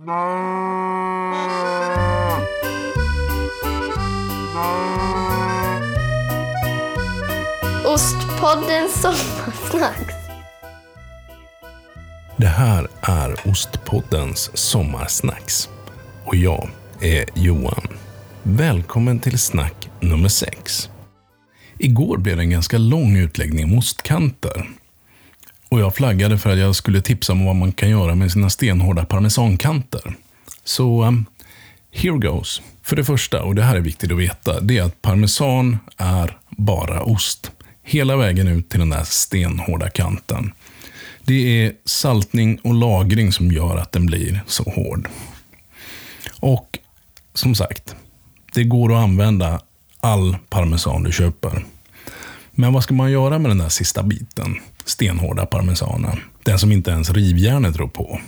Ostpodden Sommarsnacks. Det här är Ostpoddens sommarsnacks. Och jag är Johan. Välkommen till snack nummer 6. Igår blev det en ganska lång utläggning om ostkanter. Och jag flaggade för att jag skulle tipsa om vad man kan göra med sina stenhårda parmesankanter. Så, um, here goes. För det första, och det här är viktigt att veta, det är att parmesan är bara ost. Hela vägen ut till den där stenhårda kanten. Det är saltning och lagring som gör att den blir så hård. Och som sagt, det går att använda all parmesan du köper. Men vad ska man göra med den där sista biten? Stenhårda parmesanen. Den som inte ens rivjärnet rår på.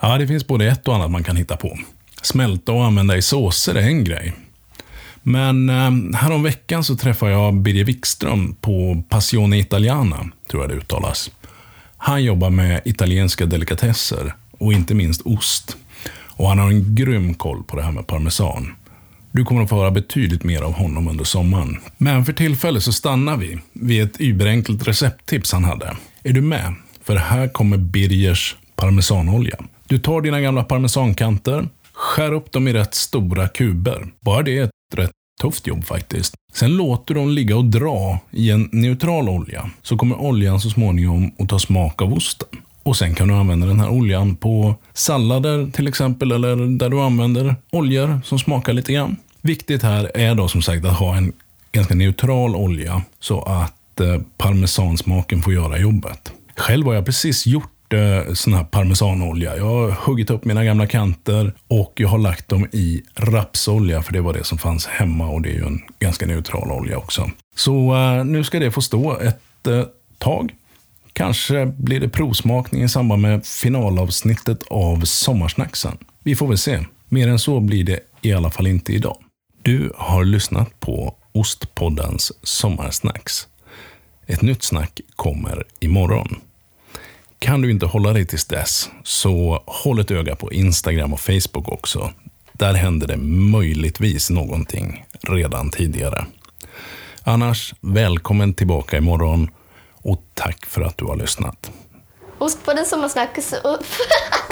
Ja, det finns både ett och annat man kan hitta på. Smälta och använda i såser är en grej. Men eh, häromveckan så träffade jag Birger Wikström på Passione Italiana, tror jag det uttalas. Han jobbar med italienska delikatesser och inte minst ost. Och han har en grym koll på det här med parmesan. Du kommer att få höra betydligt mer av honom under sommaren. Men för tillfället så stannar vi vid ett überenkelt recepttips han hade. Är du med? För här kommer Birgers parmesanolja. Du tar dina gamla parmesankanter, skär upp dem i rätt stora kuber. Bara det är ett rätt tufft jobb faktiskt. Sen låter du dem ligga och dra i en neutral olja. Så kommer oljan så småningom att ta smak av osten. Och sen kan du använda den här oljan på sallader till exempel, eller där du använder oljor som smakar lite grann. Viktigt här är då som sagt att ha en ganska neutral olja så att eh, parmesansmaken får göra jobbet. Själv har jag precis gjort eh, sån här parmesanolja. Jag har huggit upp mina gamla kanter och jag har lagt dem i rapsolja för det var det som fanns hemma och det är ju en ganska neutral olja också. Så eh, nu ska det få stå ett eh, tag. Kanske blir det provsmakning i samband med finalavsnittet av Sommarsnacksen. Vi får väl se. Mer än så blir det i alla fall inte idag. Du har lyssnat på Ostpoddens Sommarsnacks. Ett nytt snack kommer imorgon. Kan du inte hålla dig tills dess, så håll ett öga på Instagram och Facebook också. Där händer det möjligtvis någonting redan tidigare. Annars, välkommen tillbaka imorgon och tack för att du har lyssnat. Ostpodden Sommarsnacks.